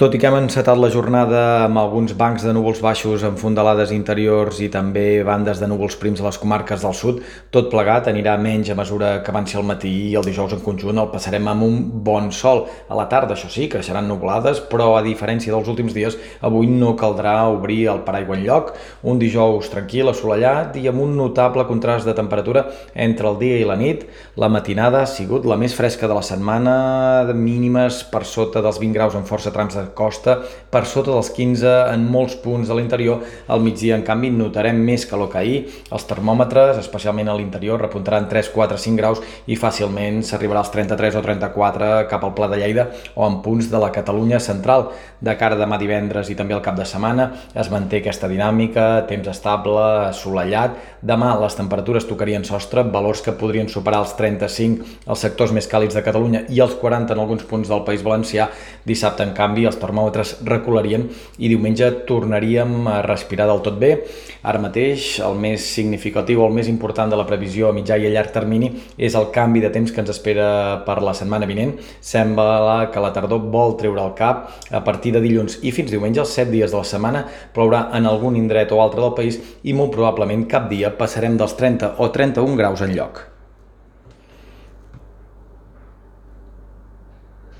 Tot i que hem encetat la jornada amb alguns bancs de núvols baixos amb fondalades interiors i també bandes de núvols prims a les comarques del sud, tot plegat anirà menys a mesura que avanci el matí i el dijous en conjunt el passarem amb un bon sol. A la tarda, això sí, creixeran nublades, però a diferència dels últims dies, avui no caldrà obrir el paraigua en lloc. Un dijous tranquil, assolellat i amb un notable contrast de temperatura entre el dia i la nit. La matinada ha sigut la més fresca de la setmana, de mínimes per sota dels 20 graus en força trams de costa per sota dels 15 en molts punts de l'interior. Al migdia, en canvi, notarem més calor que ahir. Els termòmetres, especialment a l'interior, repuntaran 3, 4, 5 graus i fàcilment s'arribarà als 33 o 34 cap al Pla de Lleida o en punts de la Catalunya central. De cara demà divendres i també al cap de setmana es manté aquesta dinàmica, temps estable, assolellat. Demà les temperatures tocarien sostre, valors que podrien superar els 35 als sectors més càlids de Catalunya i els 40 en alguns punts del País Valencià. Dissabte, en canvi, els termòmetres recularien i diumenge tornaríem a respirar del tot bé. Ara mateix el més significatiu, el més important de la previsió a mitjà i a llarg termini és el canvi de temps que ens espera per la setmana vinent. Sembla que la tardor vol treure el cap. A partir de dilluns i fins diumenge, els 7 dies de la setmana, plourà en algun indret o altre del país i molt probablement cap dia passarem dels 30 o 31 graus en lloc.